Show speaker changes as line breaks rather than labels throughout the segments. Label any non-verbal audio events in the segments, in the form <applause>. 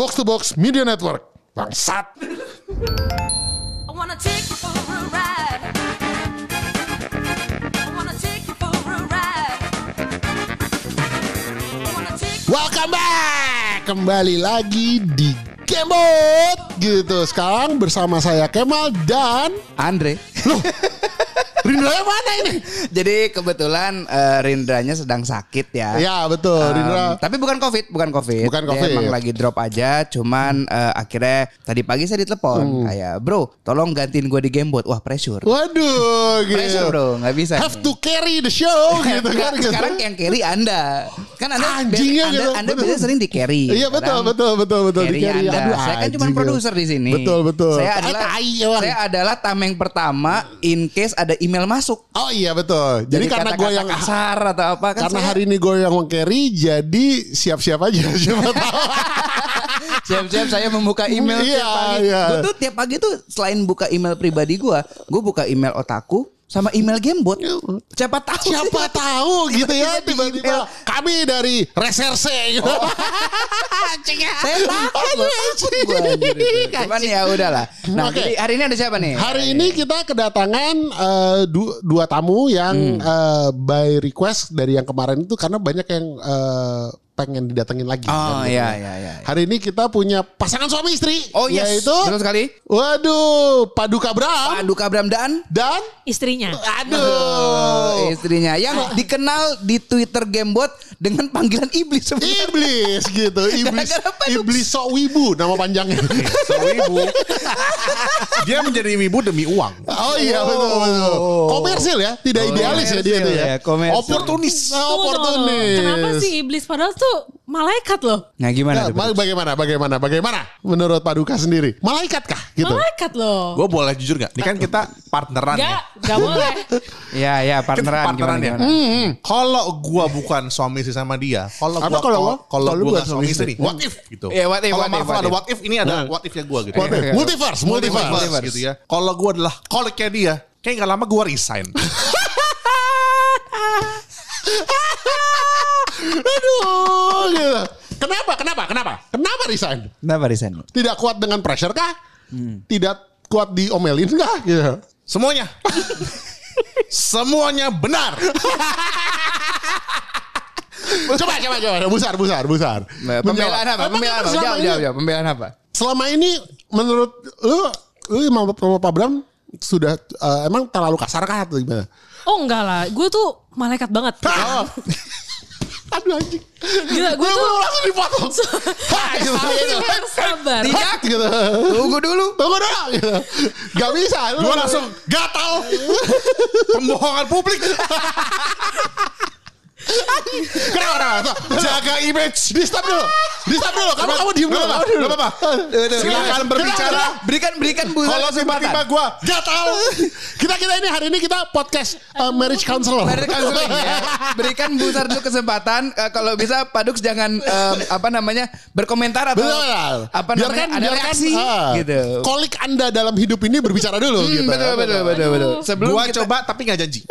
Box to Box Media Network. Bangsat.
I wanna take you for a ride.
Welcome back. Kembali lagi di Gamebot gitu. Sekarang bersama saya Kemal dan
Andre.
Rindra mana ini?
Jadi kebetulan eh, Rindranya sedang sakit ya.
Ya betul,
Em,
Rindra.
tapi bukan COVID, bukan COVID.
Bukan
Dia
COVID.
emang lagi drop aja. Cuman eh, akhirnya tadi pagi saya ditelepon
Hmm.
kayak, bro, tolong gantiin gue di Gamebot. Wah pressure.
Waduh, <laughs> gitu.
Pressure bro, nggak bisa.
Have
nih.
to carry the show <laughs> gitu kan. gitu.
Sekarang yang carry Anda. Kan Anda,
Anjingnya
anda,
gitu.
anda biasanya sering di carry.
Iya betul betul betul betul di
Carry
carry.
Anda.
Aduh,
saya kan cuma
anjing,
produser di sini.
Betul betul.
Saya adalah saya adalah tameng pertama in case ada email masuk.
Oh iya betul. Jadi, karena gue yang
kasar atau apa kan
karena
saya-
hari ini gue yang meng-carry jadi siap-siap aja <laughs> siapa tahu. <laughs>
Siap-siap saya membuka email
Iya,
tiap pagi.
iya.
Gue tuh tiap pagi tuh selain buka email pribadi gue, gue buka email otaku sama email Gamebot. Siapa tahu?
Siapa tahu gitu ya
Tiba-tiba
kami dari reserse gitu. <laughs>
Saya takut. Takut gua anjir itu. <laughs> Cuman ya udahlah. Nah,
Oke.
jadi hari ini ada siapa nih?
Hari ini kita kedatangan eh, du- dua tamu yang
Hmm.
eh, by request dari yang kemarin itu karena banyak yang eh, pengen didatengin lagi.
Oh
kan,
iya
ya.
iya iya.
Hari ini kita punya pasangan suami istri.
Oh yes.
Yaitu,
Betul sekali.
waduh, Paduka Bram
Pak Duka Bram dan
dan
istrinya.
aduh.
Oh, istrinya yang dikenal di Twitter Gamebot dengan panggilan iblis sebenarnya.
Iblis gitu, <laughs> iblis,
Paduka.
iblis sok wibu nama panjangnya.
So wibu. <laughs> Dia menjadi wibu demi uang.
Oh iya betul betul. Komersil ya, tidak idealis ya dia itu
komersil
ya.
ya, komersil.
Oportunis. Oportunis.
Kenapa sih iblis padahal tuh malaikat loh.
Nah gimana?
Nah,
tuh?
ba- bagaimana, bagaimana, bagaimana menurut Paduka sendiri? Malaikat kah gitu?
Malaikat loh.
Gue boleh jujur gak? Ini kan kita partneran
Gak,
ya.
gak boleh. <laughs>
Iya iya
Kita
partneran
partneran
gimana,
ya.
gimana?
Kalau gua bukan suami istri sama dia, kalau gua
kalau
kalau
Kalau
gua
bukan suami istri?
what if gitu.
Iya, what if,
Kalau
what if,
Marvel ada what if, ini ada what if ya gua gitu.
What if?
Oke.
Multiverse, multiverse.
Multiverse gitu ya. Kalau gua adalah koliknya dia, kayak gak lama gua resign. <laughs> <laughs>
Aduh, gitu. Kenapa? Kenapa? Kenapa? Kenapa resign?
Kenapa resign?
Tidak kuat dengan pressure kah? Tidak kuat diomelin kah? Gitu.
Semuanya. Semuanya benar.
coba, coba, coba. Busar, busar, busar.
Nah, Pembelaan apa? Pembelaan apa?
selama
Jawab,
ini-
jawab, jawab. Pembelaan apa?
Selama ini menurut lu, lu sama, sama Pak Bram sudah eh, emang terlalu kasar kah atau gimana?
Oh enggak lah, gue tuh malaikat banget.
Oh. <laughs> Aduh anjing.
Gila, gue tuh
langsung dipotong. <laughs> Hah, gitu.
sabar.
Tidak <laughs> gitu.
Tunggu dulu.
Tunggu dulu gitu. Gak bisa. Lu
Gua langsung gatal. <laughs> Pembohongan publik.
Kenapa, kenapa?
Jaga image.
Di stop dulu. Di stop dulu. Kamu kamu diem dulu.
Apa-apa,
Kamu
gak apa-apa. Silakan berbicara.
Berikan berikan bu
Kalau tiba-tiba gue gatal.
Kita kita ini hari ini kita podcast uh, marriage counselor.
Mari counseling ya. Berikan Busar dulu kesempatan eh, kalau bisa Padux jangan em, apa namanya berkomentar atau
Betul.
apa namanya ada reaksi
ah,
gitu.
Kolik Anda dalam hidup ini berbicara dulu
Hmm,
gitu.
betul betul betul betul. Sebelum
Gua
kita-
coba tapi gak janji. <laughs>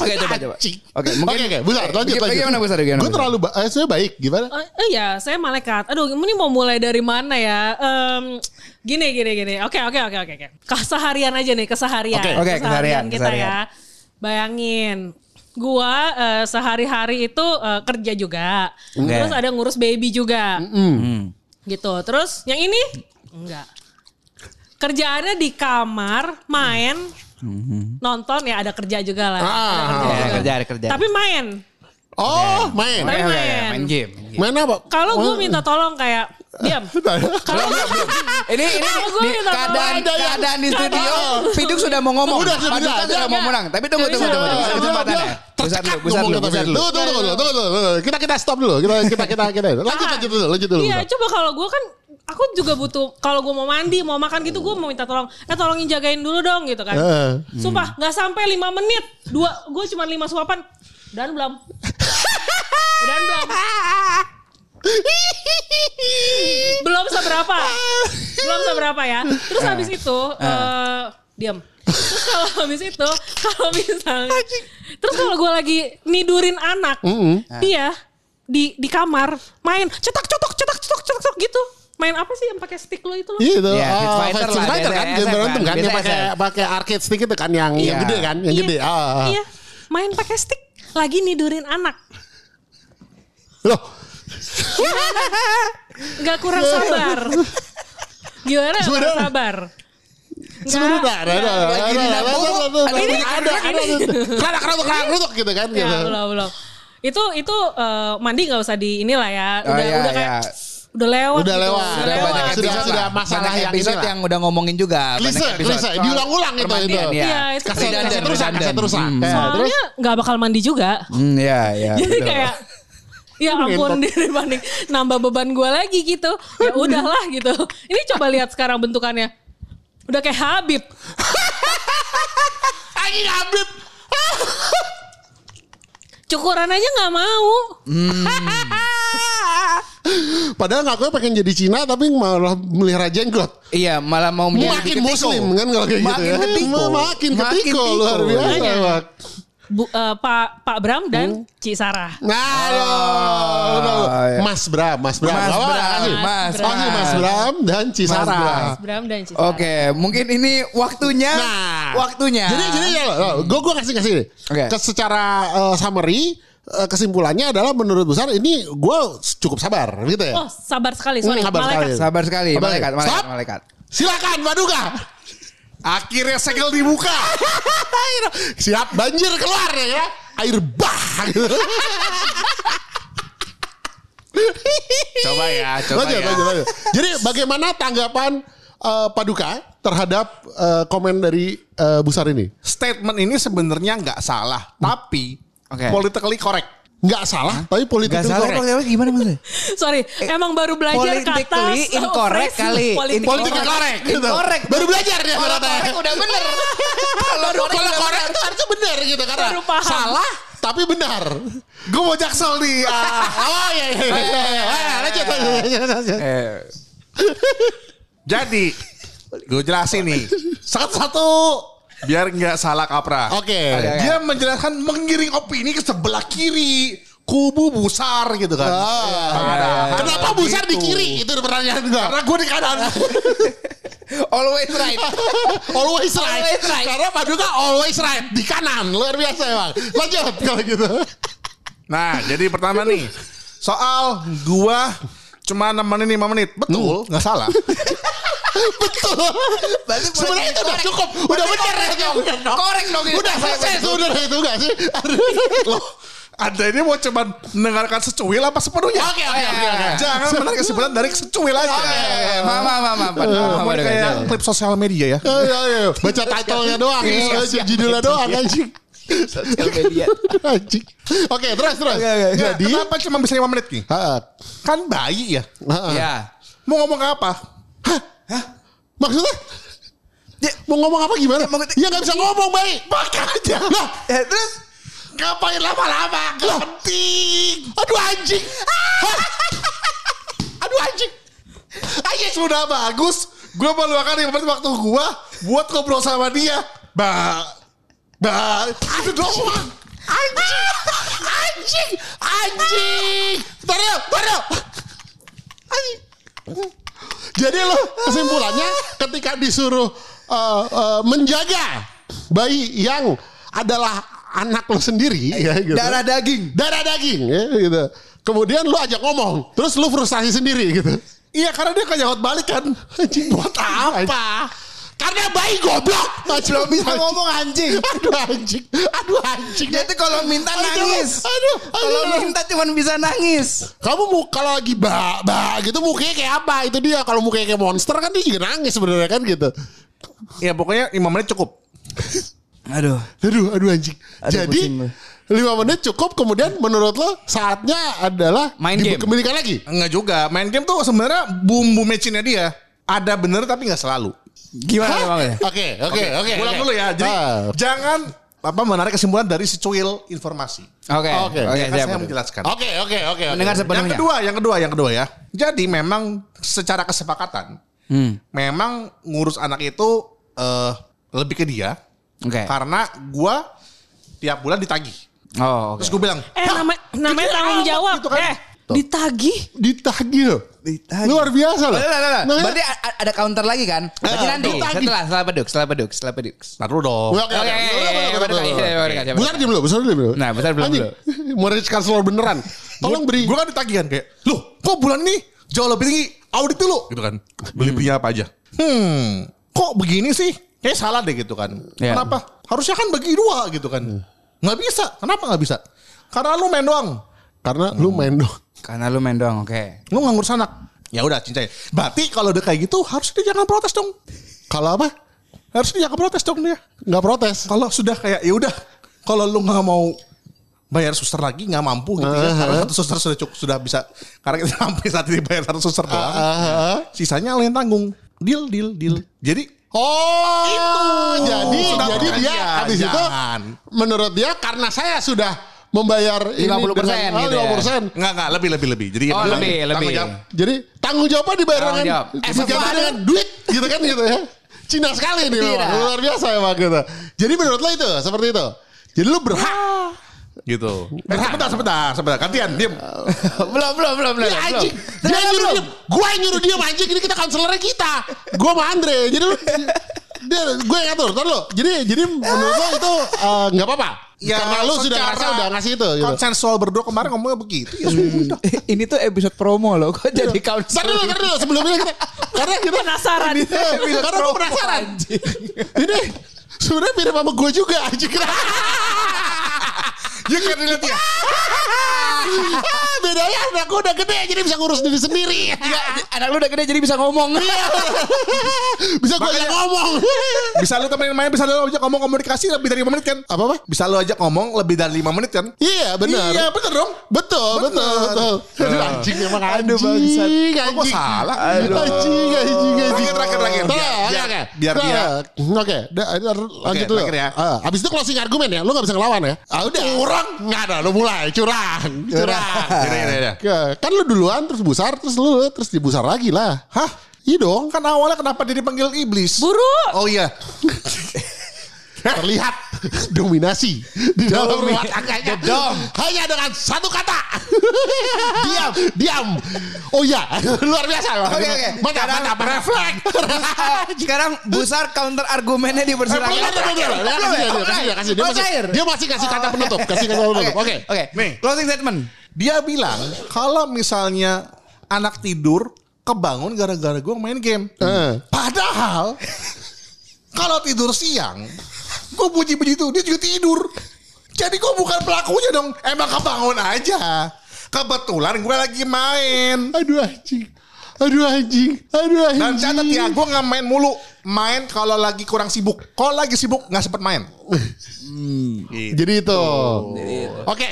Oke coba coba. Oke mungkin
Oke, oke, Busar, lanjut,
Baga-
lanjut.
Bagaimana Busar? Bagaimana?
Gue terlalu ba- eh, saya baik gimana?
Oh, oh iya, saya malaikat. Aduh, ini mau mulai dari mana ya? Em, gini, gini, gini. Oke, oke, oke, oke. Keseharian aja nih, keseharian.
Oke.
Oke, keseharian,
kita
keseharian.
ya. Bayangin, gua eh, sehari-hari itu eh, kerja juga.
Oke.
Terus ada ngurus baby juga.
Hmm.
Gitu. Terus yang ini enggak. Kerjaannya di kamar, main, nonton ya ada kerja juga lah.
Ah,
ada kerja
ya,
juga.
kerja, ada kerja.
Tapi main.
Oh, main.
Main.
main game. main game.
Main apa?
Kalau gue minta tolong kayak diam. <laughs> Kalau
Ini ini
Kalau gue
di
minta
keadaan
tolong.
keadaan di <laughs> studio Piduk sudah mau ngomong.
Udah, sudah,
Paduka
sudah.
mau menang. Tapi tunggu tunggu tunggu.
bisa.
kesempatannya. Busar dulu, busar dulu, busar dulu.
Tunggu, tunggu, tunggu, tunggu. Kita kita stop dulu. Kita kita kita kita lanjut lanjut dulu, lanjut dulu.
Iya, coba kalau gue kan aku juga butuh kalau gue mau mandi, mau makan gitu gue mau minta tolong. Eh tolongin jagain dulu dong gitu kan.
Eh.
Sumpah nggak sampai lima menit. Dua gue cuma lima suapan dan belum. dan belum. belum seberapa. Belum seberapa ya. Terus habis itu eh diam. Terus kalau habis itu kalau misalnya terus kalau gue lagi nidurin anak, dia di di kamar main cetak cetok cetak cetok cetok cetok gitu. Main apa sih yang pakai stick lo itu lo?
Itu
Iya, Street
ah,
Fighter
Street
lah,
Fighter kan, game berantem
kan,
yang pakai pakai arcade stick itu kan, yang yang
Iya.
gede kan, yang
Iya.
gede. Ah, ah.
Iya. Main pakai stick lagi nidurin anak.
Loh,
Nggak kurang sabar. Gimana nggak kurang sabar?
sebenarnya ada, ada, ada, ada, ada, ada, gitu kan,
Ya,
gitu.
belum belum. Itu itu eh, mandi nggak usah di inilah ya.
Oh,
Udah
iya,
udah kayak
iya.
Udah lewat.
Udah
gitu.
lewat.
Udah
Udah
lewat.
banyak Sudah-
episode
sudah
lah.
masalah
Banyak
yang
episode yang udah ngomongin juga.
Klise, klise, diulang-ulang itu, itu.
Iya.
Iya, itu
Kasih
Redundant,
kasih.
Hmm.
Ya, terus
Soalnya nggak bakal mandi juga.
Hmm, iya, iya. <laughs>
Jadi
betul.
kayak ya ampun dibanding nambah beban gue lagi gitu. Ya <laughs> udahlah gitu. Ini coba lihat sekarang bentukannya. Udah kayak Habib. <laughs>
Anjing Habib.
Cukuran aja nggak mau.
Padahal ngakunya pengen jadi Cina tapi malah melihara jenggot.
Iya, malah mau menjadi
Makin
ketiko.
muslim kan kalau kayak gitu
Makin
ya.
ketiko.
Ma- Makin
Makin
ketiko
tiko.
luar biasa. Bang.
Bu, eh, Pak Pak Bram dan Ci Sarah.
Nah, aduh, aduh.
iya.
Mas Bram, Mas Bram.
Mas Bram,
kasih.
Mas
Kasih Mas Bram dan Cisara.
Bram.
Bram dan Ci Sarah.
Oke, mungkin ini waktunya.
Nah,
waktunya.
Jadi jadi ya, gue gue kasih kasih.
Oke.
Ke secara eh, summary kesimpulannya adalah menurut besar ini gue cukup sabar gitu ya.
Oh sabar sekali, sorry.
Hmm, sabar
Malaikat.
sekali.
sabar sekali,
Sabar.
malaikat, malaikat,
Stop.
malaikat.
Silakan Paduka.
Akhirnya segel dibuka. <laughs>
Siap banjir keluar ya. Air bah gitu.
Coba ya, coba
Lanjut,
ya.
lanjut, lanjut. Jadi bagaimana tanggapan eh, Paduka terhadap eh, komen dari eh, Busar ini?
Statement ini sebenarnya nggak salah, tapi
Oke.
politically correct.
Nggak salah, tapi politik
Gak salah
correct.
gimana maksudnya? <laughs>
Sorry, emang baru belajar kata
politically incorrect
phrase
kali.
politik
Politik
Incorrect.
correct. gitu.
Incorrect.
Baru belajar dia
Kalau korek udah bener. <laughs> Kalau korek bener.
itu harusnya benar gitu karena
Baru paham.
salah tapi benar.
Gue mau jaksel nih. Ah. <laughs>
Oh iya iya. iya, iya. Ah, Lanjut.
Eh,
Jadi, gue jelasin nih. Satu-satu. Biar nggak salah kaprah.
Oke.
Dia menjelaskan mengiring opini ke sebelah kiri. Kubu busar gitu kan.
Ah,
Padahal
Kenapa Busar di
gitu.
kiri? Itu pertanyaan gua.
Karena gue di kanan. <laughs>
always right. <laughs>
always right.
Always right.
Karena Paduka always right di kanan. Luar biasa emang. Lanjut kalau gitu. <laughs>
Nah, jadi pertama nih. Soal gua cuma nemenin 5 menit. Betul, nggak salah. <laughs>
Betul. Sebenarnya itu udah cukup. Udah benar ya.
Korek dong.
Udah selesai itu udah itu enggak sih? <laughs>
Loh, Anda ini mau cuma mendengarkan secuil apa sepenuhnya?
Oke oke oke oke.
Jangan menarik kesimpulan dari secuil aja.
Maaf, maaf, maaf, maaf. Maaf,
kayak klip sosial media ya.
Ayo, ayo. Baca title-nya doang ya. Judulnya doang anjing.
Sosial media. <laughs>
Anjing. Oke, terus terus.
Oke.
Nggak,
Jadi,
kenapa cuma bisa 5 menit nih? Kan bayi ya.
ha, ha.
Ya.
Mau ngomong apa?
Maksudnya?
Ya.
Mau ngomong apa gimana?
Ya,
Ya nggak bisa ngomong baik.
Makanya.
Lah,
Eh, terus
Ngapain lama-lama? Gak penting.
aduh anjing. Hah? Aduh anjing.
Aja sudah bagus. Gue meluangkan 5 menit waktu gue buat ngobrol sama dia. Ba, ba, itu doang.
Anjing. Anjing. Anjing. Taruh, taruh. Anjing. Jadi lo kesimpulannya ketika disuruh uh, uh, menjaga bayi yang adalah anak lo sendiri ya gitu.
darah daging.
darah daging ya gitu. Kemudian lu ajak ngomong, terus lu frustasi sendiri gitu.
Iya karena dia kan jawab balik kan.
Anjing buat apa? Karena bayi goblok.
Belum <laughs> bisa ngomong anjing.
Aduh anjing. Aduh anjing.
Dia tuh kalau minta
Aduh,
nangis.
Aduh,
Kalau
aduh.
minta cuma bisa nangis.
Kamu mau kalau lagi ba ba gitu mukanya kayak apa? Itu dia kalau mukanya kayak monster kan dia juga nangis sebenarnya kan gitu.
Ya pokoknya 5 menit cukup. <laughs>
Aduh.
Aduh, aduh anjing.
Aduh,
Jadi
pusing
lima menit cukup kemudian menurut lo saatnya adalah
Main game.
dikembalikan lagi.
Enggak juga. Main game tuh sebenarnya bumbu matchnya dia ada bener tapi nggak selalu.
Gimana emangnya?
Oke, oke, oke.
Ulang
oke.
dulu ya. Jadi
Ah.
jangan apa menarik kesimpulan dari secuil informasi.
Oke.
Oke.
Oke,
saya menjelaskan.
Oke, oke, oke. oke.
Mendengar
Yang
sepenuhnya.
kedua, yang kedua, yang kedua ya. Jadi memang secara kesepakatan,
Hmm.
memang ngurus anak itu eh, lebih ke dia.
Oke.
Karena gua tiap bulan ditagih.
Oh, oke.
Terus gue bilang,
Eh
"Hah,
nama, namanya tanggung
amat,"
jawab.
gitu kan.
Eh
Tuh.
Ditagih.
Ditagih loh.
Ditagih.
Luar biasa loh.
Nah, nah, nah, nah.
Nah,
Berarti ada counter lagi kan? Berarti
Ah,
nanti
ditagih.
setelah setelah peduk, setelah peduk, setelah peduk.
Ntar dulu dong.
Oke, oke,
Oke.
Besar diam dulu, besar diam dulu.
Nah, besar belum
Anjing, Mau reachkan slow beneran. Tolong beri.
Gue kan ditagih kan kayak, loh kok bulan ini jauh lebih tinggi audit dulu gitu kan. Beli belinya apa aja. Hmm, kok begini sih? Kayak salah deh gitu kan.
Iya.
Kenapa? Harusnya kan bagi dua gitu kan. Nggak bisa. Kenapa nggak bisa? Karena lu main doang.
Karena lu main dong.
Karena lu main doang, oke.
Lu nggak ngurus anak. Ya udah cincay. Berarti kalau udah kayak gitu harusnya dia jangan protes dong.
Kalau apa?
Harusnya dia jangan protes dong dia.
Nggak protes.
Kalau sudah kayak ya udah. Kalau lu nggak mau bayar suster lagi nggak mampu gitu ya. Karena satu suster sudah cukup sudah bisa. Karena kita sampai saat ini bayar satu suster doang.
Ah,
Sisanya lo yang tanggung. Deal, deal, deal. Jadi
Oh,
Itu.
jadi
Sudah
jadi dia habis itu menurut dia karena saya sudah membayar ini
50%
dengan-
gitu
oh,
ya.
50%.
nggak nggak lebih lebih lebih. Jadi
Oh, lebih,
tanggung
lebih.
jawab.
Jadi tanggung jawabnya dibayar
Tanggung
dengan
jawab. Efek
dengan duit gitu kan gitu ya. Cina sekali nih memang. luar biasa emang gitu. Jadi menurut lo itu seperti itu. Jadi lu berhak.
Gitu. Eh, sebentar, sebentar, sebentar. Gantian, diem. <laughs>
belum, belum, belum, belum.
Ya
belum.
anjing, dia nyuruh diem. Gue yang nyuruh dia anjing, ini kita konselornya kita. Gue sama Andre. Jadi lu, <laughs> dia, gue yang ngatur, ntar lu. Jadi, jadi menurut lo itu eh, nggak apa-apa. Karena lu sudah ngerasa udah ngasih itu. Gitu.
Konsensual berdua kemarin ngomongnya begitu. Ya sudah. <laughs>
Ini tuh episode promo loh, kok jadi
Ntar
counter.
dulu, ntar dulu. Sebelumnya kita, karena kita
Penasaran.
Ini, karena gue penasaran. Ini sebenarnya mirip sama gue juga anjing. <laughs>
Ya kan dilihat ya. <laughs>
Ah, Bedanya anak gue udah gede jadi bisa ngurus diri sendiri.
Anak lu udah gede jadi bisa ngomong.
bisa gue ajak ngomong.
Bisa lu temenin main, bisa lu ajak ngomong komunikasi lebih dari 5 menit kan?
Apa apa?
Bisa lu ajak ngomong lebih dari 5 menit kan?
Iya benar.
Iya, bener dong.
Betul, betul, betul. Aduh anjing emang anjing.
bangsat.
Kok salah?
Aduh. Anjing, anjing, anjing.
Terakhir, terakhir, Biar- biar- dia-
Oke, lanjut dulu.
ya.
Ah, abis itu closing argumen ya. Lu gak bisa ngelawan ya. Ah, udah. Curang. Nggak ada. Lu mulai. Curang. Curang.
Yaudah, yaudah.
Ke- Kan lu duluan terus busar terus lu terus dibusar lagi lah.
Hah?
Iya dong.
Kan awalnya kenapa dia dipanggil iblis?
Buru.
Oh iya. <laughs>
terlihat dominasi di dalam rumah tangganya.
Gedong.
Hanya dengan satu kata. <laughs> diam, diam. Oh iya, <laughs> luar biasa.
Oke, oke.
Mantap,
Sekarang-
mantap, refleks. <laughs>
Sekarang besar counter argumennya dipersilakan.
Ya, Kasih dia,
Belum,
kasih dia, kasih dia. Masih-. Dia masih kasih kata penutup, kasih kata penutup. Oke.
Oke. Closing statement.
Dia bilang kalau misalnya anak tidur kebangun gara-gara gue main game.
Eh.
Padahal kalau tidur siang, gue puji-puji itu dia juga tidur. Jadi gue bukan pelakunya dong. Emang kebangun aja. Kebetulan gue lagi main.
Aduh anjing. Aduh anjing. Aduh anjing.
Dan catat ya, gue nggak main mulu. Main kalau lagi kurang sibuk. Kalau lagi sibuk nggak sempet main. Gitu.
Jadi itu. Oke.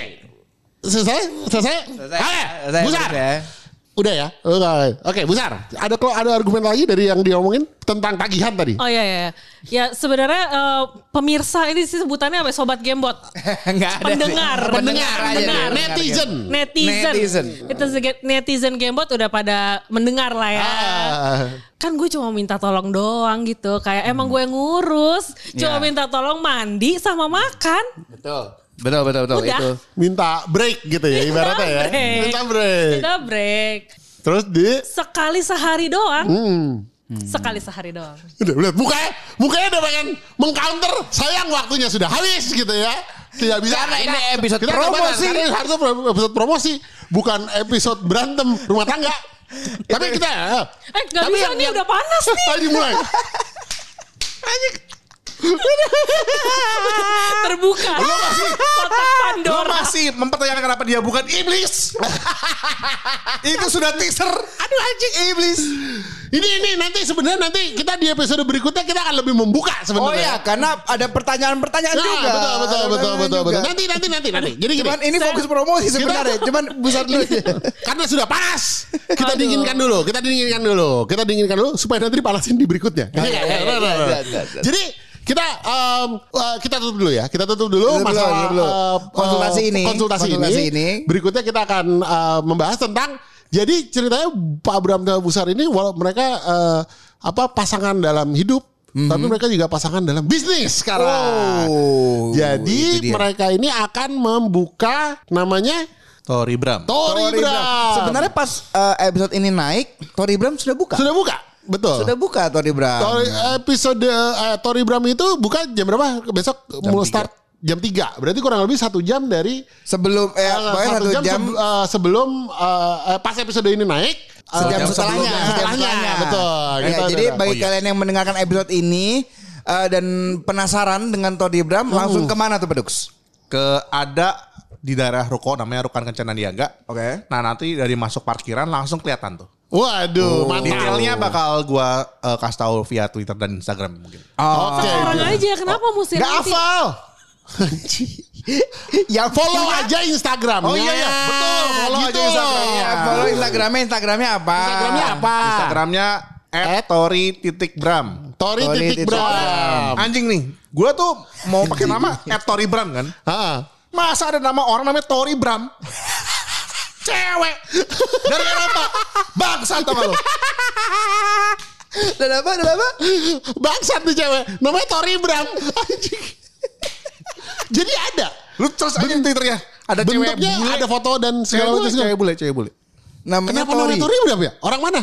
Selesai? Selesai?
Selesai.
Oke.
Selesai,
Busar.
selesai.
Udah ya. Oke, Oke, Busar. Ada kok ada argumen lagi dari yang dia omongin tentang tagihan tadi?
Oh iya iya. iya. Ya sebenarnya eh, pemirsa ini sih sebutannya apa? Sobat Gamebot.
Enggak <laughs> ada. sih.
Pendengar.
Pendengar aja.
Pendengar.
Netizen.
Netizen.
Netizen.
Itu netizen Gamebot udah pada mendengar lah ya.
Ah.
Kan gue cuma minta tolong doang gitu. Kayak emang gue ngurus. Cuma
Ya.
minta tolong mandi sama makan.
Betul. Betul, betul, betul.
Udah.
Itu.
minta break gitu ya ibaratnya ya. Minta break.
Kita break.
Terus di
Sekali sehari doang.
hmm.
Sekali sehari doang.
Udah, lihat mukanya, mukanya udah pengen mengcounter. Sayang waktunya sudah habis gitu ya. Tidak bisa.
Karena ini episode
kita
promosi.
Karena ini harusnya episode promosi, bukan episode berantem rumah tangga. Tapi kita
Eh gak
Tapi
bisa
yang-
nih
yang-
udah panas nih. <laughs>
Tadi mulai. <laughs> <laughs>
Terbuka.
Lu masih
Kotak
Lo
Pandora.
masih mempertanyakan kenapa dia bukan iblis. <laughs> itu sudah teaser. Aduh anjing iblis.
Ini ini nanti sebenarnya nanti kita di episode berikutnya kita akan lebih membuka
Oh
sebenarnya.
iya, karena ada pertanyaan-pertanyaan
Nah,
juga.
betul betul
Ada
betul betul betul, betul. Nanti nanti nanti nanti. Jadi gini.
Cuman ini fokus promosi sebenarnya. Cuman busar dulu aja. <laughs>
Karena sudah panas. Kita dinginkan dulu. Kita dinginkan dulu. Kita dinginkan dulu supaya nanti dipanasin di berikutnya. Iya.
iya,
iya. Jadi kita em, eh, kita tutup dulu ya. Kita tutup dulu
Tutup
masalah
dulu.
eh,
Konsultasi ini.
Konsultasi,
Konsultasi
ini.
ini.
Berikutnya kita akan eh, membahas tentang jadi ceritanya Pak Abraham dan Busar ini walau mereka eh, apa pasangan dalam hidup tapi mereka juga pasangan dalam bisnis sekarang.
Oh,
Jadi mereka ini akan membuka namanya
Tori Bram.
Tori,
Tori
Bram.
Bram. Sebenarnya pas eh, episode ini naik, Tori Bram sudah buka.
sudah buka. Betul.
Sudah buka Tori Bram.
Tori, episode eh, Tori Bram itu buka jam berapa? Besok mau
tiga.
start jam 3. Berarti kurang lebih satu jam dari
Sebelum eh, pokoknya satu jam,
sebe- eh, sebelum eh, eh, pas episode ini naik. eh,
sejam
jam
setelahnya.
sebelumnya, setelahnya. Betul.
Ya,
Kita
jadi
udah-
bagi
Oh, iya.
kalian yang mendengarkan episode ini eh, dan penasaran dengan Tori Bram, langsung
Hmm.
ke mana tuh Pedux?
Ke ada di daerah ruko namanya Rukan Kencana Niaga.
Oke.
Nah nanti dari masuk parkiran langsung kelihatan tuh.
Waduh, mantap.
Detailnya bakal gua eh, kasih tahu via Twitter dan Instagram mungkin.
Oh,
Oke.
Orang aja kenapa mesti
Gak hafal. <laughs>
yang
Follow aja Instagramnya.
Oh iya, iya. Betul. Follow aja Instagramnya.
Ya, follow Instagramnya, Instagramnya apa?
Instagramnya apa?
Instagramnya @tori titik Bram.
Tori titik Bram.
Anjing nih, gua tuh mau pakai nama <laughs> @tori Bram kan.
Ha.
Masa ada nama orang namanya Tori Bram? Cewek dari Eropa. Bangsat gak lu?
Dan apa? Dan apa?
Bangsat nih cewek. Namanya Tori Bram. Anjing. Jadi ada.
Lu terus aja di Twitternya. Ada cewek
Bentuknya
bule.
ada foto dan segala macam.
cewek bule, cewek bule.
Namanya
Kenapa
Tori.
namanya Tori Bram ya? Orang mana?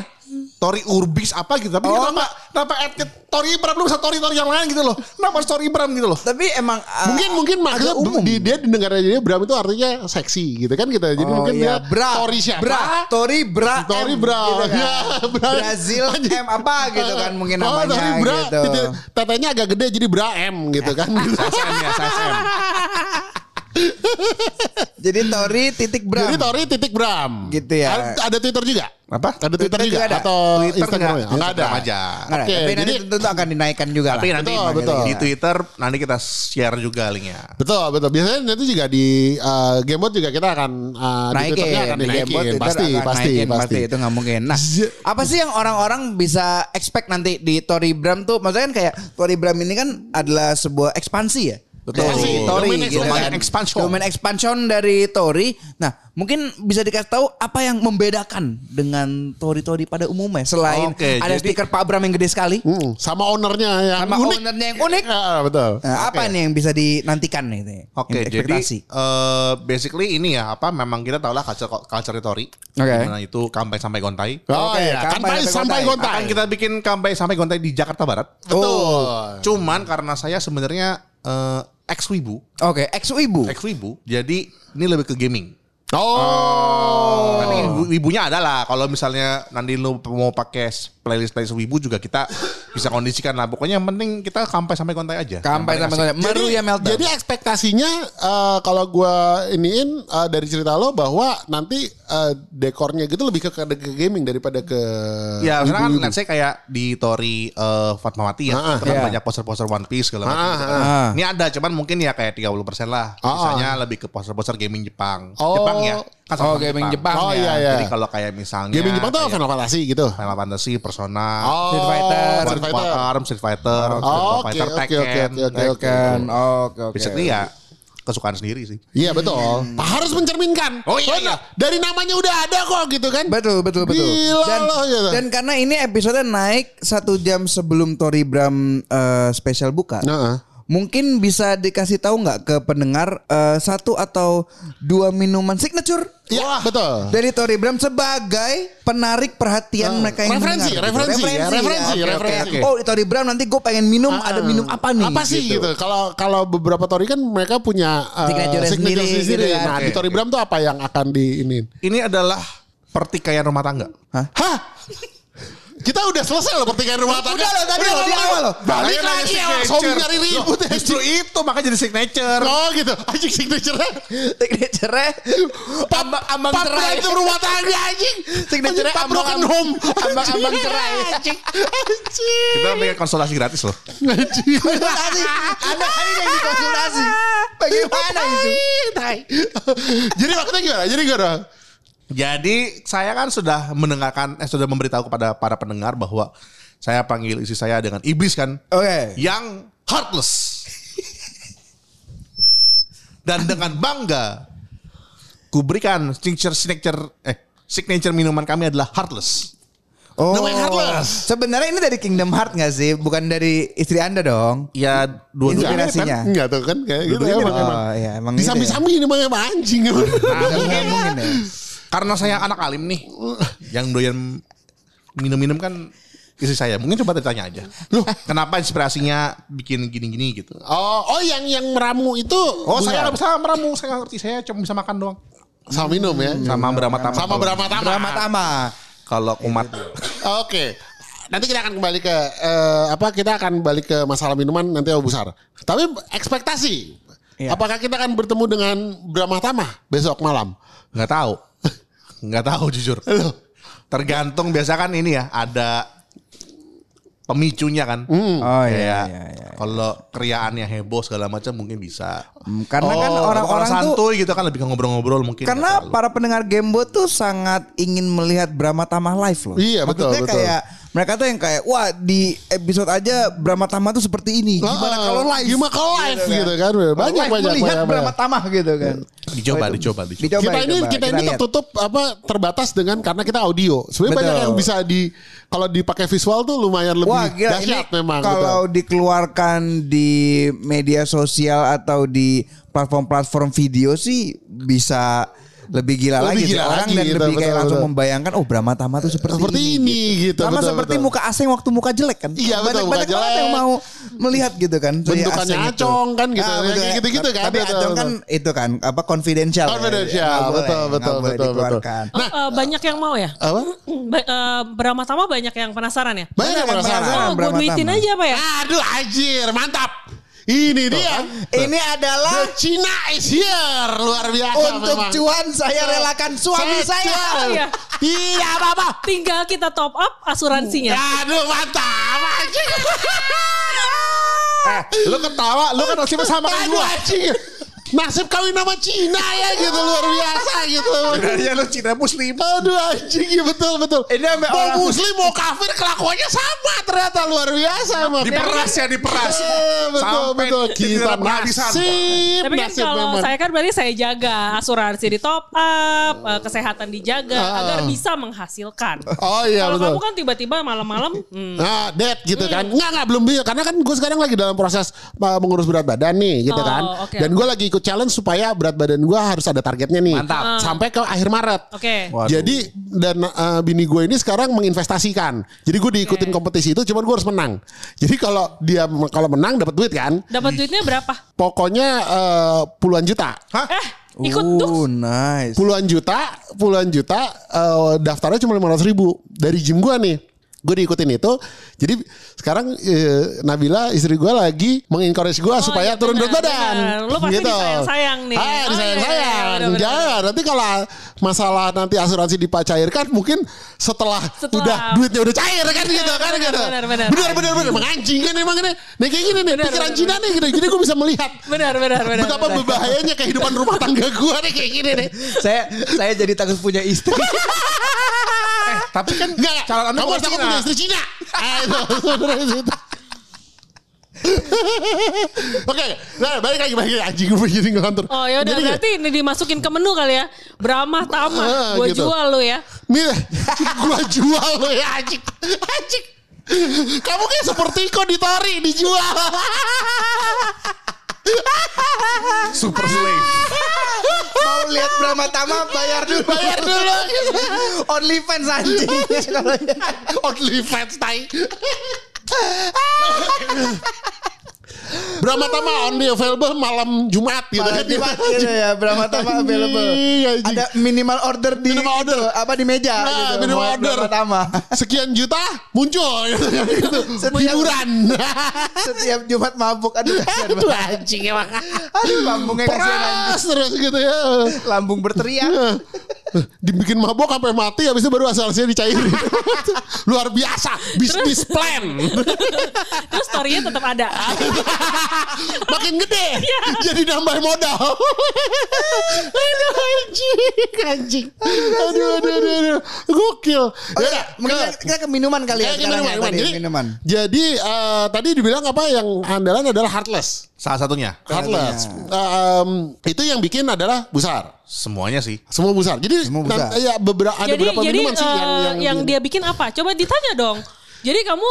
Tori Urbis apa gitu. Tapi
Oh,
kenapa, kenapa at Tori Bram lu bisa Tori Tori yang lain gitu loh. Kenapa harus Tori Bram gitu loh.
Tapi emang ah,
mungkin mungkin maksudnya di, dia didengarnya dia Bram itu artinya seksi gitu kan gitu. Jadi
Oh,
mungkin
iya.
dia
bra,
Tori siapa?
Bra, Tori Bra,
Tori
M,
Bra.
gitu kan.
Ya, Bra.
Brazil M apa gitu kan mungkin
Oh,
namanya
Tori Bra,
gitu.
tetenya agak gede jadi Bra M gitu kan.
SSM ya, SSM. <laughs> <laughs>
Jadi Tori titik Bram.
Jadi Tori titik Bram.
Gitu ya.
Ada, ada Twitter juga?
Apa?
Ada Twitter,
Twitter
juga,
juga ada.
atau
Twitter
Instagram
enggak,
Enggak ada.
Aja.
Nggak ada,
Oke,
tapi nanti
jadi-
tentu akan dinaikkan juga
Tapi
lah.
nanti
Betul,
di-
betul.
di Twitter nanti kita share juga linknya.
Betul betul. Biasanya nanti juga di uh, Gamebot juga kita akan uh, di
naikin,
Twitternya akan
di
dinaikin.
Gamebot, Twitter
pasti,
akan
pasti,
naikin,
pasti,
itu nggak mungkin. Nah, apa sih yang orang-orang bisa expect nanti di Tori Bram tuh? Maksudnya kan kayak Tori Bram ini kan adalah sebuah ekspansi ya.
Ekspansi.
Tori
Domain
gitu
expansion.
kan.
Domain expansion.
Domain expansion dari Tori. Nah, mungkin bisa dikasih tahu apa yang membedakan dengan Tori-Tori pada umumnya selain
Oke,
ada
jadi-
stiker Pak Bram yang gede sekali.
Hmm, sama ownernya yang
Sama
unik.
ownernya yang unik.
Ya, betul.
Nah, apa nih yang bisa dinantikan nih? nih?
Oke,
Yang
jadi eh, basically ini ya apa memang kita tahu lah culture culture Tori.
Oke.
Di mana itu kampai sampai gontai.
Oh
Oke,
iya,
kampai
kampai
sampai
sampai
gontai.
gontai.
Akan kita bikin kampai sampai gontai di Jakarta Barat.
Betul.
Cuman karena saya sebenarnya eh, ex wibu,
Oke, ex ibu.
ex wibu, jadi ini lebih ke gaming.
Oh.
Tapi wibu- wibunya ada lah. Kalau misalnya nanti lu mau pakai playlist playlist wibu juga kita bisa kondisikan lah. Pokoknya yang penting kita kampai sampai gontai aja.
Kampai sampai
asik.
Meru ya meltdown.
Jadi ekspektasinya eh, kalau gua iniin eh, dari cerita lo bahwa nanti eh, dekornya gitu lebih ke, ke, ke gaming daripada ke
Ya, misalnya kan
wibu-wibu.
let's say kayak di Tori eh, Fatmawati ya,
Ah,
itu kan
iya.
banyak poster-poster One Piece segala macam.
Ah,
gitu kan.
ah.
Ini ada, cuman mungkin ya kayak 30% lah.
Ah,
Misalnya lebih ke poster-poster gaming Jepang.
Oh.
Jepang ya. Kan
Oh, gaming Jepang.
Oh
ya.
iya iya.
Jadi kalau kayak misalnya
gaming Jepang tuh
kayak
Final Fantasy gitu.
Final Fantasy, Persona,
Oh,
Street Fighter,
Street Fighter.
Street Fighter,
Oh,
Street
oke,
Fighter, Tekken,
oke, oke, oke, oke.
Oke oke.
Basically ya kesukaan sendiri sih.
Iya betul. Harus mencerminkan.
Oh, iya, iya.
Dari namanya udah ada kok gitu kan.
Betul betul betul.
Gila
dan,
loh, gitu.
dan karena ini episode naik satu jam sebelum Tori Bram eh, spesial buka.
Heeh.
Mungkin bisa dikasih tahu nggak ke pendengar eh, satu atau dua minuman signature
Iya betul.
dari Tori Bram sebagai penarik perhatian
Ah,
mereka yang
referensi,
mendengar.
referensi, ya, referensi,
Oke, oke,
referensi.
oke. Oh, Tori Bram nanti gue pengen minum, ada minum apa nih?
Apa sih gitu? Kalau kalau beberapa Tori kan mereka punya uh,
Signature sendiri, gitu kan.
Nah,
Oke.
di Tori Bram tuh apa yang akan di ini?
Ini adalah pertikaian rumah tangga.
Hah? Kita udah selesai loh pertikaian rumah tangga.
Udah loh, tadi loh, di awal loh.
Balik lagi ya, sobi nyari ribut ya.
Justru itu makanya jadi signature.
Oh gitu. Anjing signature-nya.
Signature ambang ambang
Pap
cerai.
berantem rumah tangga anjing.
Signature
Anjing, Pap broken
ambang-
home.
ambang-ambang
Anjing.
cerai.
Anjing. Anjing.
Kita bikin konsultasi gratis loh.
Anjing.
konsultasi. Anda hari yang dikonsultasi. Bagaimana itu?
Jadi maksudnya gimana? Jadi gimana?
Jadi saya kan sudah mendengarkan, eh sudah memberitahu kepada para pendengar bahwa saya panggil istri saya dengan iblis kan,
Oke.
yang heartless. Dan dengan bangga, kuberikan signature signature eh signature minuman kami adalah heartless.
Oh,
Namanya Heartless.
Sebenarnya ini dari Kingdom Heart nggak sih? Bukan dari istri anda dong?
Ya dua-duanya
Inspirasinya.
Kan? Enggak tuh kan kayak gitu emang, emang.
Oh, iya, emang
Disambi-sambi ini mah emang anjing emang.
Nah, mungkin
ya.
Karena saya anak alim nih, yang doyan minum-minum kan istri saya. Mungkin coba ditanya aja. Loh, kenapa inspirasinya bikin gini-gini gitu?
Oh, oh yang yang meramu itu
Oh, saya nggak bisa meramu, saya nggak ngerti. Saya cuma bisa makan doang.
sama minum ya.
Sama berama tama.
Sama berapa tama.
Drama Tama.
Kalau kumat.
Oke. Nanti kita akan kembali ke eh, apa? Kita akan balik ke masalah minuman nanti Abu Besar. Tapi ekspektasi.
Iya.
Apakah kita akan bertemu dengan Brahma Tama besok malam?
Nggak tahu. Nggak tahu jujur. Tergantung biasa kan ini ya, ada pemicunya kan.
Oh iya,
Kayak
iya, iya.
Kalau kriaannya heboh segala macam mungkin bisa.
Hmm, Karena kan
Oh,
orang-orang tuh
santuy gitu kan lebih ke ngobrol-ngobrol mungkin.
Karena para pendengar Gamebot tuh sangat ingin melihat Brahma Tama live loh.
Iya, betul,
Maksudnya
betul.
kayak mereka tuh yang kayak wah di episode aja Brahma Tama tuh seperti ini. Gimana kalau live?
Gimana kalau live gitu kan? Banyak
live
banyak
melihat
banyak,
Brahma
banyak.
Tama gitu kan.
dicoba,
Oh,
dicoba, dicoba.
Dicoba,
kita ini
dicoba.
kita, ini
lihat.
tertutup apa terbatas dengan karena kita audio. Sebenarnya banyak yang bisa di kalau dipakai visual tuh lumayan lebih
Wah gila ini
dahsyat memang.
kalau
betul.
dikeluarkan di media sosial atau di platform-platform video sih bisa lebih gila
Lebih
lagi sih.
gila
orang
lagi
dan
gitu,
lebih kayak
betul,
langsung
betul.
membayangkan oh Brahma Tama tuh seperti,
Seperti ini, gitu,
sama
betul,
seperti
betul.
muka asing waktu muka jelek kan
Iya, betul,
banyak, banyak banget
jelek.
yang mau melihat gitu kan
Bentukannya acong kan gitu,
Ah,
kayak
betul.
gitu-gitu kan,
tapi
betul,
acong kan itu kan apa confidential ya.
Confidential,
boleh,
betul, betul, betul, betul.
eh, banyak yang mau ya?
apa? <clears throat>
Ba- eh, Brahma Tama banyak yang penasaran ya?
Banyak yang
yang
penasaran.
Oh, gue
Brahma
duitin
Tama.
aja apa ya?
Aduh anjir, mantap. Ini dia.
ini adalah
The China is here. Luar biasa
untuk
memang.
cuan saya relakan suami
Saya
saya.
jual.
Iya.
Tidak apa-apa.
Tinggal kita top up asuransinya.
Aduh mantap anjing. <laughs>
Eh, lu ketawa, lu kan nasibnya sama kan
Aduh
gua.
anjing. Nasib kawin sama Cina ya gitu luar biasa gitu.
Sebenarnya lu Cina muslim.
Aduh anjing ya betul betul.
Ini
mau
orang-
muslim mau kafir kelakuannya sama ternyata luar biasa emang.
Diperas ya, diperas.
Eh, betul
Sampai
betul kita nasib.
Tapi kan
nasib
kalau
memang.
saya kan berarti saya jaga asuransi di top up, eh, kesehatan dijaga
Ah.
agar bisa menghasilkan.
Oh iya
kalau
betul.
kamu kan tiba-tiba malam-malam, hmm,
Nah, dead gitu kan. Enggak, enggak belum bisa. Karena kan gue sekarang lagi dalam proses uh, mengurus berat badan nih gitu
Oh,
kan.
oke,
Dan gue lagi ikut challenge supaya berat badan gue harus ada targetnya nih.
Mantap.
Sampai ke akhir Maret.
oke.
Waduh.
Jadi dan uh, bini gue ini sekarang menginvestasikan. Jadi gue diikutin
Oke.
kompetisi itu, cuman gue harus menang. Jadi kalau dia kalau menang dapat duit kan.
Dapat duitnya berapa?
Pokoknya uh, puluhan juta.
Hah?
Eh, ikut tuh.
Oh, nice.
Puluhan juta, puluhan juta. uh, daftarnya cuma lima ribu dari gym gue nih. Gue diikutin itu. Jadi sekarang eh, Nabila istri gue lagi mengencourage gue supaya
iya,
turun berat badan.
Lu pasti disayang-sayang nih.
Ah,
Oh, iya,
disayang-sayang.
iya.
Jangan. Nanti kalau masalah nanti asuransi dicairkan mungkin setelah,
Setelah-
udah duitnya udah cair kan gitu kan
benar,
gitu.
benar, benar.
benar benar. Menganjing kan emang ini. Nih kayak gini nih
Benar,
pikiran
benar,
Cina nih gitu. Jadi gue bisa melihat
Benar, benar, benar.
betapa
benar.
berbahayanya kehidupan rumah tangga gue nih kayak gini nih.
saya saya jadi takut punya istri. <laughs>
Tapi kan
Enggak, enggak.
calon anda
Kamu harus takut
Cina.
punya istri Cina. Ah, itu. <laughs> Oke, nah balik lagi balik lagi anjing gue jadi ngelantur.
Oh ya udah berarti ini dimasukin ke menu kali ya. Brahma Tama, gue
gitu.
jual lu ya.
Nih, <laughs> gua jual lo ya anjing. Anjing. Kamu kayak seperti konditori dijual. <laughs>
super slave.
Mau lihat Brahma Tama bayar dulu.
Bayar dulu.
Only fans anjing.
Only fans tai. <laughs> Brahma Tama only available malam Jumat gitu
Malah
kan.
Jumat gitu ya Brahma Tama <laughs> available.
Anjing.
Ada minimal order di
Minimal order.
itu, apa di meja
Nah,
gitu.
minimal order.
Brahma Tama. <laughs>
Sekian juta muncul gitu. <laughs> gitu.
Setiap-
Hiburan.
Setiap Jumat mabuk aduh kasihan
Aduh anjing emang.
Aduh lambungnya kasihan.
Peras terus gitu ya.
Lambung berteriak.
Dibikin mabok sampai mati habis itu baru asalnya dicairin. <laughs> Luar biasa. Bisnis plan. <laughs>
Terus story-nya tetap ada. <laughs>
Makin gede. Jadi nambah modal. aduh anjing. Anjing. Aduh aduh aduh. aduh. Gokil.
Oh,
Ya
iya,
udah,
mungkin kita, kita ke minuman kali ya
minuman,
ya
minuman.
tadi,
Jadi,
minuman.
jadi eh, tadi dibilang apa yang andalan adalah heartless.
Salah satunya.
Heartless. Um, itu yang bikin adalah Busar.
Semuanya sih.
Semua Busar. Jadi
Semua Busar.
nan- ya beberapa ada
jadi
beberapa
jadi
minuman sih
eh,
yang yang,
yang dia bikin apa? Coba ditanya dong. Jadi kamu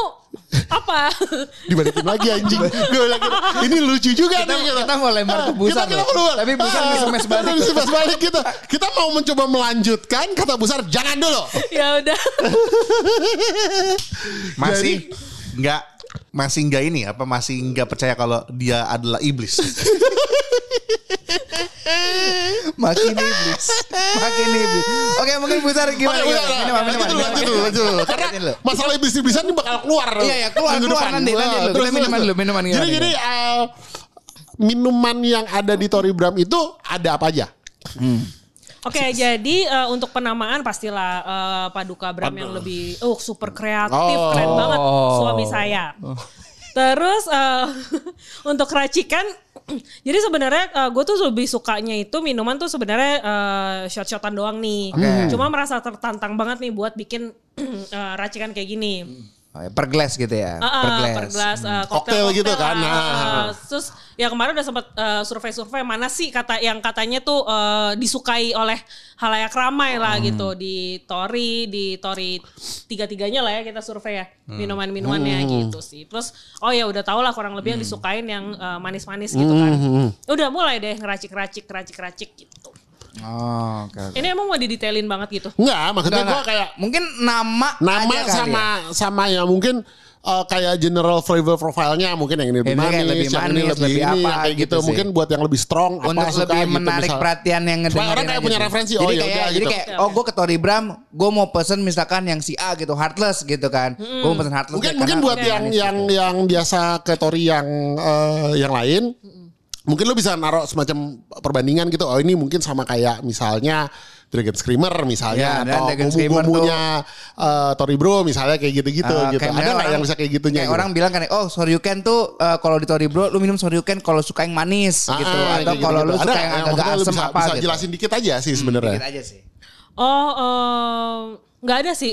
apa? <laughs>
dibalikin lagi anjing. Gue <laughs> ini lucu juga
Kita-
nih.
kita mau lempar ke Busar
Kita, kita.
Tapi Busar
Ah,
nge-smash balik.
nge-smash balik gitu. Kita mau mencoba melanjutkan kata Busar jangan dulu.
ya udah. <laughs>
Masih nggak masih nggak ini apa masih nggak percaya kalau dia adalah iblis. <laughs>
Makin iblis. Makin iblis. Oke, mungkin Busar gimana? Gimana?
udah,
Minuman,
lanjut
minuman,
dulu, lanjut dulu, lanjut dulu. Karena masalah iblis-iblisan ini bakal keluar.
Iya, iya, keluar, keluar
depan.
nanti, nanti dulu. Kita minuman dulu, minuman
Jadi, jadi eh, minuman yang ada di Tory Bram itu ada apa aja?
Oke, jadi eh, untuk penamaan pastilah eh, Paduka Bram yang lebih oh super kreatif,
Oh.
keren banget suami saya. Terus eh, <laughs> untuk racikan <clears throat> jadi sebenarnya gue tuh lebih sukanya itu minuman tuh sebenarnya eh, shot-shotan doang nih. Cuma merasa tertantang banget nih buat bikin <clears throat> eh, racikan kayak gini.
Oh, ya, per gelas gitu ya.
Ah, ah,
per gelas.
per gelas uh,
Koktail gitu kan.
lah.
Nah.
Ah, ah. terus ya kemarin udah sempat uh, survei-survei mana sih kata yang katanya tuh uh, disukai oleh halayak ramai lah
Hmm.
gitu di Tori, di Tori tiga-tiganya lah ya kita survei ya minuman-minumannya
Hmm.
gitu sih. Terus oh ya udah tau lah kurang lebih yang disukain yang uh, manis-manis gitu
Hmm,
kan. Udah mulai deh ngeracik-racik, racik-racik gitu.
Oh, oke.
Ini emang mau didetailin banget gitu.
Enggak, maksudnya gue kayak
mungkin nama
nama
aja kali
sama
ya.
sama ya mungkin eh, kayak general flavor profile-nya mungkin yang ini lebih
Ini
manis,
lebih
yang ini
manis,
lebih,
lebih
ini,
apa
yang kayak gitu.
gitu sih.
Mungkin buat yang lebih strong apa
untuk
suka
lebih
gitu,
menarik
misal.
perhatian yang ngedengerin
orang kayak
aja
punya
gitu.
referensi, oh
jadi
ya
kayak
udah
jadi
gitu.
kayak oh gue ke Tori Bram gue mau pesen misalkan yang si A gitu heartless gitu kan gue mau pesen heartless
Mungkin mungkin buat
manis
yang
gitu.
yang yang biasa ke Tori yang eh, yang lain mungkin lo bisa naruh semacam perbandingan gitu. Oh ini mungkin sama kayak misalnya Dragon Screamer misalnya
Ya,
atau
Dragon Screamer
gumu-gumunya eh, Tori Bro misalnya kayak gitu-gitu
Uh,
gitu.
kayak
Ada nggak yang bisa kayak gitunya?
Kayak
gitu?
orang bilang kan, oh Soryuken tuh uh, kalau di Tori Bro, lu minum Soryuken kalau suka yang manis
Ah,
gitu,
ah,
atau kalau
gitu-gitu.
lu suka
Ada
yang agak asem
bisa,
apa
bisa
gitu.
jelasin dikit aja sih sebenarnya.
Dikit aja sih.
Oh, em, nggak ada sih.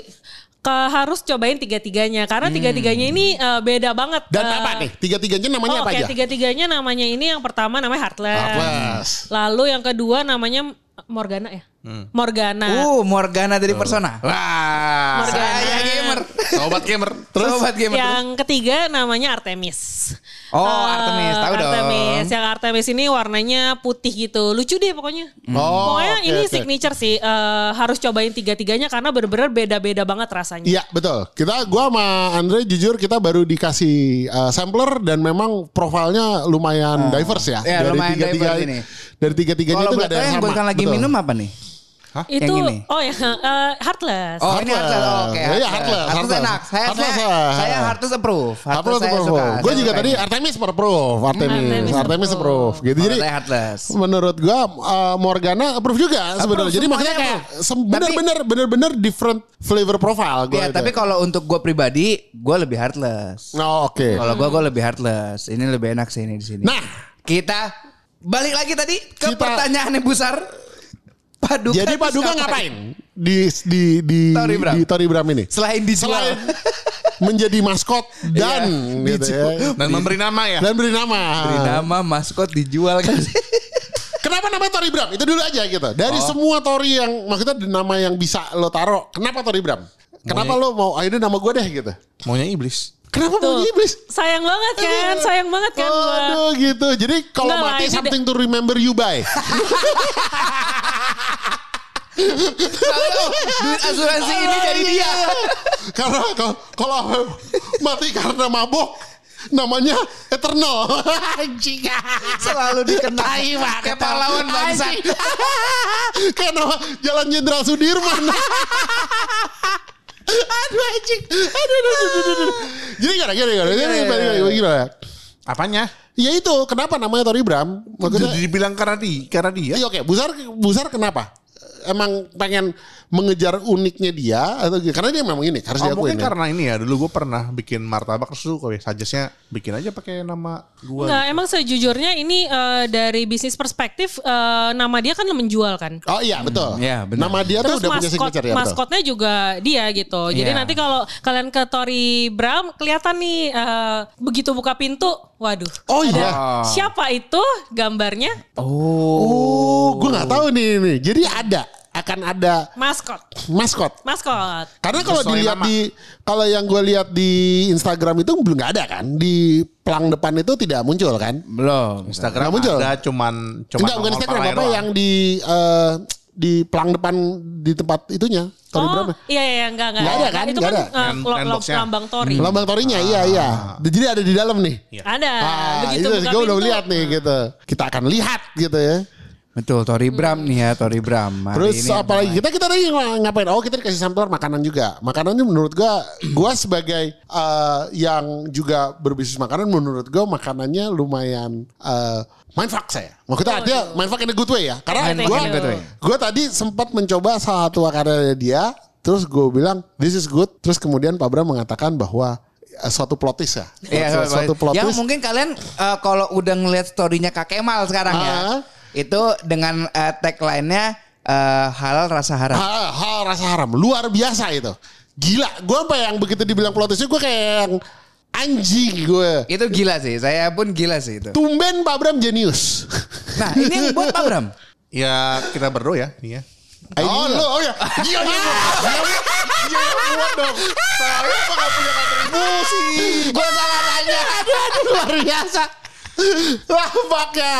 Ke, harus cobain tiga-tiganya karena tiga-tiganya ini eh, beda banget.
Dan
Eh,
apa nih? Tiga-tiganya namanya
oh,
apa
oke,
aja?
tiga-tiganya namanya ini yang pertama namanya Heartless.
Heartless.
Lalu yang kedua namanya Morgana ya? Morgana.
Uh, Morgana dari Persona.
Wah.
Morgana.
Saya gamer.
Sobat gamer.
Terus Sobat gamer.
yang ketiga namanya Artemis.
Oh,
Eh,
Artemis, tahu dong.
Artemis. Yang Artemis ini warnanya putih gitu. Lucu deh pokoknya.
Oh,
pokoknya
oke,
ini
oke.
signature sih. Eh, harus cobain tiga-tiganya karena bener-bener beda-beda banget rasanya.
Iya betul. Kita gua sama Andre jujur kita baru dikasih uh, sampler dan memang profilnya lumayan diverse ya.
Ya, lumayan diverse ini.
Dari tiga-tiganya
Kalau
itu nggak ada yang
yang
sama.
bukan lagi
Betul.
minum apa nih?
Itu
Yang ini?
oh ya eh, Heartless.
Oh, ini
Heartless.
Heartless. Oh, Oke,
Iya, Heartless,
Heartless
Heartless.
enak. Saya
Heartless,
saya, saya Heartless approve.
Heartless
Heartless saya
approve.
suka.
Gue juga tadi. Artemis approve. Artemis.
Artemis
Artemis
approve.
Gitu. Jadi
Heartless.
menurut gua uh, Morgana approve juga sebenarnya. Jadi
semuanya
makanya kayak bener-bener bener-bener different flavor profile gua
Ya,
itu.
tapi kalau untuk gue pribadi, gue lebih heartless.
Oh, oke.
Kalau gue, gue lebih heartless. Ini lebih enak sih ini di sini.
Nah.
kita balik lagi tadi ke
Kita-
pertanyaan yang besar. Paduka.
Jadi Paduka ngapain di di di
Tori Bram.
di Tori Bram ini?
Selain dijual.
Selain <laughs> menjadi maskot dan
Iya,
gitu ya.
Dan memberi nama ya.
dan beri nama.
Beri nama maskot dijual kan. <laughs>
Kenapa namanya Tori Bram? Itu dulu aja gitu. Dari
Oh.
semua Tori yang maksudnya nama yang bisa lo taruh, kenapa Tori Bram? Kenapa lo mau akhirnya nama gue deh gitu?
Maunya iblis.
Kenapa mau
Tuh.
iblis?
Sayang banget kan, sayang banget kan gua.
Aduh gitu. Jadi kalau
lah,
mati something to remember you by. <laughs>
Kalau duit asuransi ini dari dia.
Iya. Karena kalau mati karena mabok namanya Eternal. <laughs> Anjing.
Selalu dikenal.
Banget.
Kayak pahlawan bangsa. <laughs>
Kayak nama Jalan Jenderal Sudirman. <laughs> aduh anjing. Aduh, aduh, aduh, aduh. Jadi gimana, gimana, gimana, gimana, gimana, gimana, gimana?
Apanya?
Ya itu, kenapa namanya Tori Bram? Maksudnya,
Jadi dibilang karena dia, karena dia.
Iya oke, Busar Busar kenapa? Emang pengen mengejar uniknya dia atau gitu? karena dia memang ini harus
Oh,
diakuin
mungkin
ya.
karena ini ya dulu gue pernah bikin martabak terus tuh kayak suggestnya bikin aja pakai nama gue.
Enggak, emang sejujurnya ini eh, dari bisnis perspektif eh, nama dia kan menjual kan.
Oh iya betul.
Iya, benar.
Nama dia tuh
Terus
udah punya
maskot
signature ya. betul.
maskotnya juga dia gitu. Jadi
Iya.
nanti kalau kalian ke Tori Bram kelihatan nih eh, begitu buka pintu, Waduh.
Oh iya.
Siapa itu gambarnya?
Oh, gue nggak tahu nih nih. Jadi ada akan ada
Maskot.
maskot.
Maskot.
Karena kalau dilihat
nama.
di kalau yang gue lihat di Instagram itu belum nggak ada kan di pelang depan itu tidak muncul kan?
Belum.
Instagram
Nggak muncul.
ada cuman cuman
Enggak bukan Instagram apa yang di eh, di pelang depan di tempat itunya. Tori
Oh,
berapa?
iya iya enggak enggak.
Nggak ada kan?
Itu
Nggak
kan
ada.
eh, lambang tori.
Lambang torinya iya iya. Jadi ada di dalam nih.
Ada.
Ah,
Begitu
itu
buka
gue udah lihat nih gitu. Kita akan lihat gitu ya.
Betul, Tori Bram nih ya, Tori Bram. Hari
Terus
ini
apalagi kita kita tadi ng- ngapain? Oh kita dikasih sampler makanan juga. Makanan ini menurut gua, gua sebagai eh, yang juga berbisnis makanan, menurut gua makanannya lumayan uh, mindfuck saya. Maksudnya dia mindfuck in a good way ya. Karena
Mindfuck
gua,
good way.
gua tadi sempat mencoba salah satu makanannya dia. Terus gue bilang this is good. Terus kemudian Pak Bram mengatakan bahwa eh, suatu plot twist ya.
Iya,
suatu, suatu plot
yang mungkin kalian eh, kalau udah ngeliat storynya Kak Kemal sekarang ya,
Ah.
Itu dengan eh, tagline-nya eh, halal rasa haram.
hal, hal rasa haram luar biasa itu gila gue apa yang begitu dibilang plot twist gue kayak yang anjing gue
Itu gila sih, saya pun gila sih itu.
tumben Pak Bram jenius
Nah ini yang buat Pak Bram. <laughs>
Ya kita berdua ya ini ya. Oh
iya.
lo, <laughs> oh ya. Dia dia dia dia buat dong. Saya apa nggak punya kontribusi?
gue salah nanya aduh, aduh luar biasa Wah fuck ya.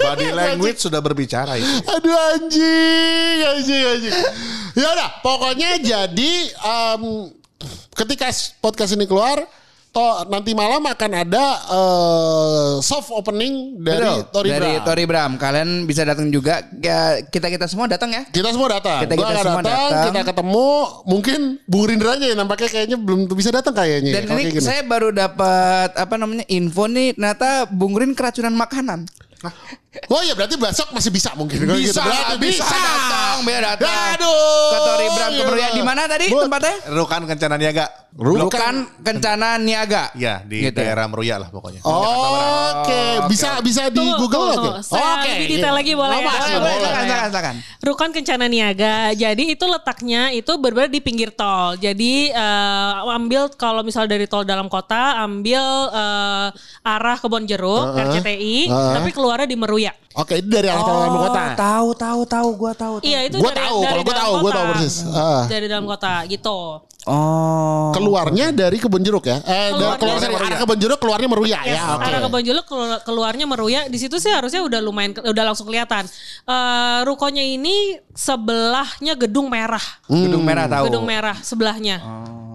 Body language sudah berbicara itu.
Aduh anjing Anjing anjing. Ya udah pokoknya jadi em, Ketika podcast ini keluar toh nanti malam akan ada eh, soft opening dari
Betul,
Tori
dari
Bram.
Tori Bram. Kalian bisa datang juga. Ya, kita kita semua datang ya.
Kita semua datang.
Kita- kita
akan
semua
datang,
datang.
kita ketemu. Mungkin Bung Rindra aja yang nampaknya kayaknya belum bisa datang kayaknya.
Dan ini saya baru dapat apa namanya info nih. Ternyata Bung Rin keracunan makanan.
Oh iya berarti besok masih bisa mungkin. Kalau
Bisa,
gitu. Berarti
bisa datang, biar datang.
Aduh.
Ke Tori Bram ke
iya.
Meruya. Di mana tadi
Bu-
tempatnya?
Rukan Kencana Niaga.
Rukan Kencana Niaga.
Ya di
Gitu ya?
daerah Meruya lah pokoknya.
Oke, bisa bisa di
Tunggu,
Google
tunggu,
oke.
tunggu. Saya lebih detail lagi boleh ya?
Lama,
Boleh,
boleh,
boleh,
boleh.
silakan, silakan, silakan.
Rukan Kencana Niaga. Jadi itu letaknya itu benar di pinggir tol. Jadi eh, ambil kalau misal dari tol dalam kota, ambil eh, arah Kebon Jeruk, RCTI,
uh-uh.
tapi keluarnya di Meruya.
Oke, ini dari arah dalam kota.
Oh, tahu, tahu, tahu, gua tahu.
Iya itu
Gua
dari,
tahu,
dari
kalau gua tahu, gua
kota.
tahu persis. Ah.
Dari dalam kota gitu.
Oh.
Keluarnya dari kebun jeruk ya. Eh,
Keluarnya
keluar dari arah kebun jeruk keluarnya meruya
Yes,
ya. Oke.
arah Kebon Jeruk kelu- keluarnya Meruya. Di situ sih harusnya udah lumayan udah langsung kelihatan. Eh rukonya ini sebelahnya gedung merah.
Gedung merah tahu.
Gedung merah sebelahnya.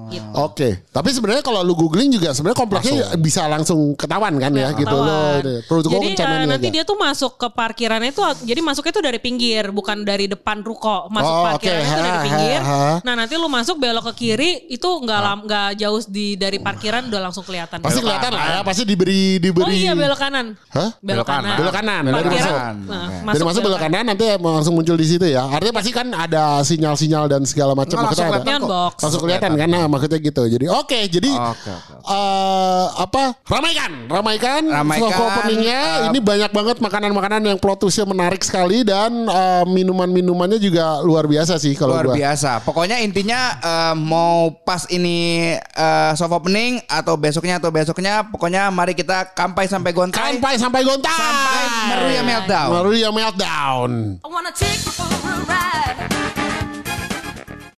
Gitu.
Oke, tapi sebenarnya kalau lu googling juga sebenarnya kompleksnya bisa langsung ketahuan kan ya, gitu
Ketahuan.
loh. Terus gua
jadi
nih
nanti
aja.
dia tuh masuk ke parkirannya itu jadi masuknya tuh dari pinggir bukan dari depan ruko masuk
Oh,
parkirannya
oke.
tuh dari pinggir
ha, ha.
nah nanti lu masuk belok ke kiri itu nggak nggak jauh di dari parkiran udah langsung kelihatan
Pasti kelihatan lah ya, pasti diberi diberi.
oh iya belok kanan
Hah?
belok kanan
Belok kanan, dari
Parkiran,
masuk.
nah,
Dari masuk belok kanan nanti langsung muncul di situ ya. Artinya pasti kan ada sinyal-sinyal dan segala macam. Maksudnya
langsung
box.
Langsung kelihatan kan, nah, maksudnya gitu. Jadi oke, jadi
Oke, oke.
eh, apa? Ramaikan, ramaikan.
Ramaikan,
Soft openingnya.
eh,
ini banyak banget makanan-makanan yang plot twistnya menarik sekali dan eh, minuman-minumannya juga luar biasa sih kalau
Luar
gua.
biasa. Pokoknya intinya eh, mau pas ini eh, soft opening atau besoknya atau besoknya, pokoknya mari kita kampai sampai gontai.
Sampai sampai gontai.
Sampai Meruya meltdown.
Meruya meltdown.
I wanna take you for a